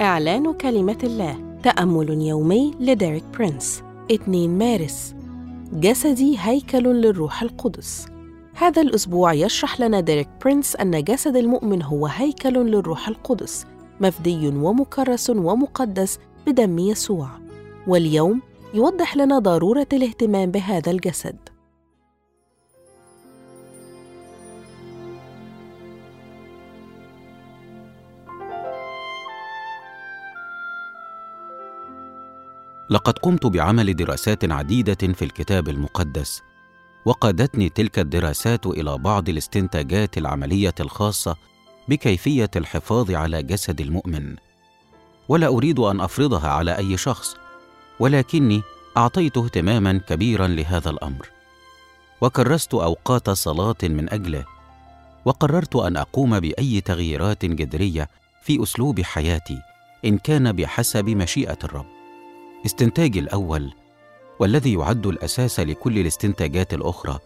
إعلان كلمة الله. تأمل يومي لديريك برينس. 2 مارس. جسدي هيكل للروح القدس. هذا الأسبوع يشرح لنا ديريك برينس أن جسد المؤمن هو هيكل للروح القدس مفدي ومكرس ومقدس بدم يسوع. واليوم يوضح لنا ضرورة الاهتمام بهذا الجسد. لقد قمت بعمل دراسات عديدة في الكتاب المقدس وقادتني تلك الدراسات إلى بعض الاستنتاجات العملية الخاصة بكيفية الحفاظ على جسد المؤمن. ولا أريد أن أفرضها على أي شخص ولكني أعطيت اهتماما كبيرا لهذا الأمر. وكرست أوقات صلاة من أجله وقررت أن أقوم بأي تغييرات جذرية في أسلوب حياتي إن كان بحسب مشيئة الرب. استنتاجي الأول والذي يعد الأساس لكل الاستنتاجات الأخرى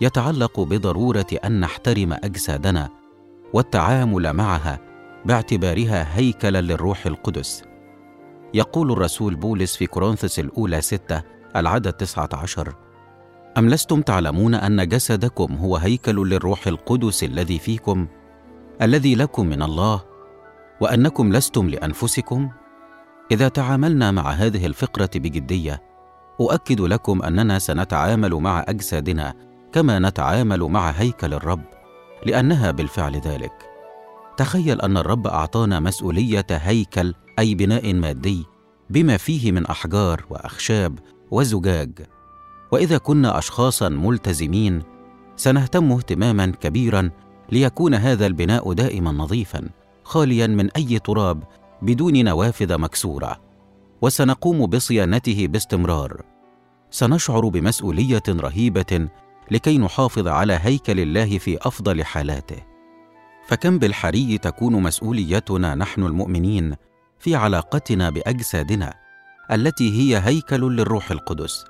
يتعلق بضرورة أن نحترم أجسادنا والتعامل معها باعتبارها هيكلا للروح القدس. يقول الرسول بولس في كورنثس الأولى ستة العدد تسعة عشر أم لستم تعلمون أن جسدكم هو هيكل للروح القدس الذي فيكم الذي لكم من الله وأنكم لستم لأنفسكم؟ إذا تعاملنا مع هذه الفقرة بجدية أؤكد لكم أننا سنتعامل مع أجسادنا كما نتعامل مع هيكل الرب لأنها بالفعل ذلك. تخيل أن الرب أعطانا مسؤولية هيكل أي بناء مادي بما فيه من أحجار وأخشاب وزجاج. وإذا كنا أشخاصا ملتزمين سنهتم اهتماما كبيرا ليكون هذا البناء دائما نظيفا خاليا من أي تراب بدون نوافذ مكسورة وسنقوم بصيانته باستمرار. سنشعر بمسؤولية رهيبة لكي نحافظ على هيكل الله في أفضل حالاته. فكم بالحري تكون مسؤوليتنا نحن المؤمنين في علاقتنا بأجسادنا التي هي هيكل للروح القدس.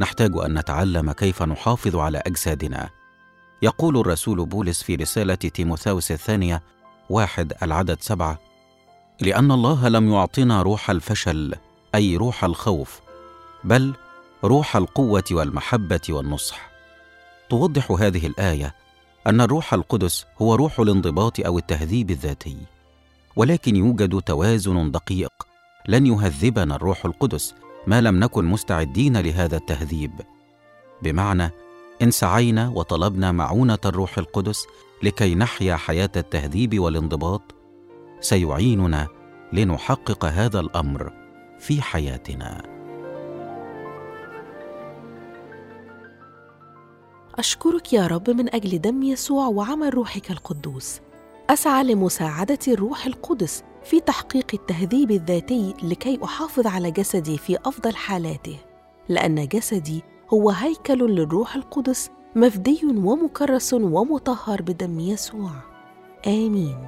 نحتاج أن نتعلم كيف نحافظ على أجسادنا. يقول الرسول بولس في رسالة تيموثاوس الثانية واحد العدد سبعة لأن الله لم يعطنا روح الفشل أي روح الخوف بل روح القوة والمحبة والنصح. توضح هذه الآية أن الروح القدس هو روح الانضباط أو التهذيب الذاتي ولكن يوجد توازن دقيق لن يهذبنا الروح القدس ما لم نكن مستعدين لهذا التهذيب. بمعنى إن سعينا وطلبنا معونة الروح القدس لكي نحيا حياة التهذيب والانضباط سيعيننا لنحقق هذا الأمر في حياتنا. أشكرك يا رب من أجل دم يسوع وعمل روحك القدوس. أسعى لمساعدة الروح القدس في تحقيق التهذيب الذاتي لكي أحافظ على جسدي في أفضل حالاته لأن جسدي هو هيكل للروح القدس مفدي ومكرس ومطهر بدم يسوع. آمين.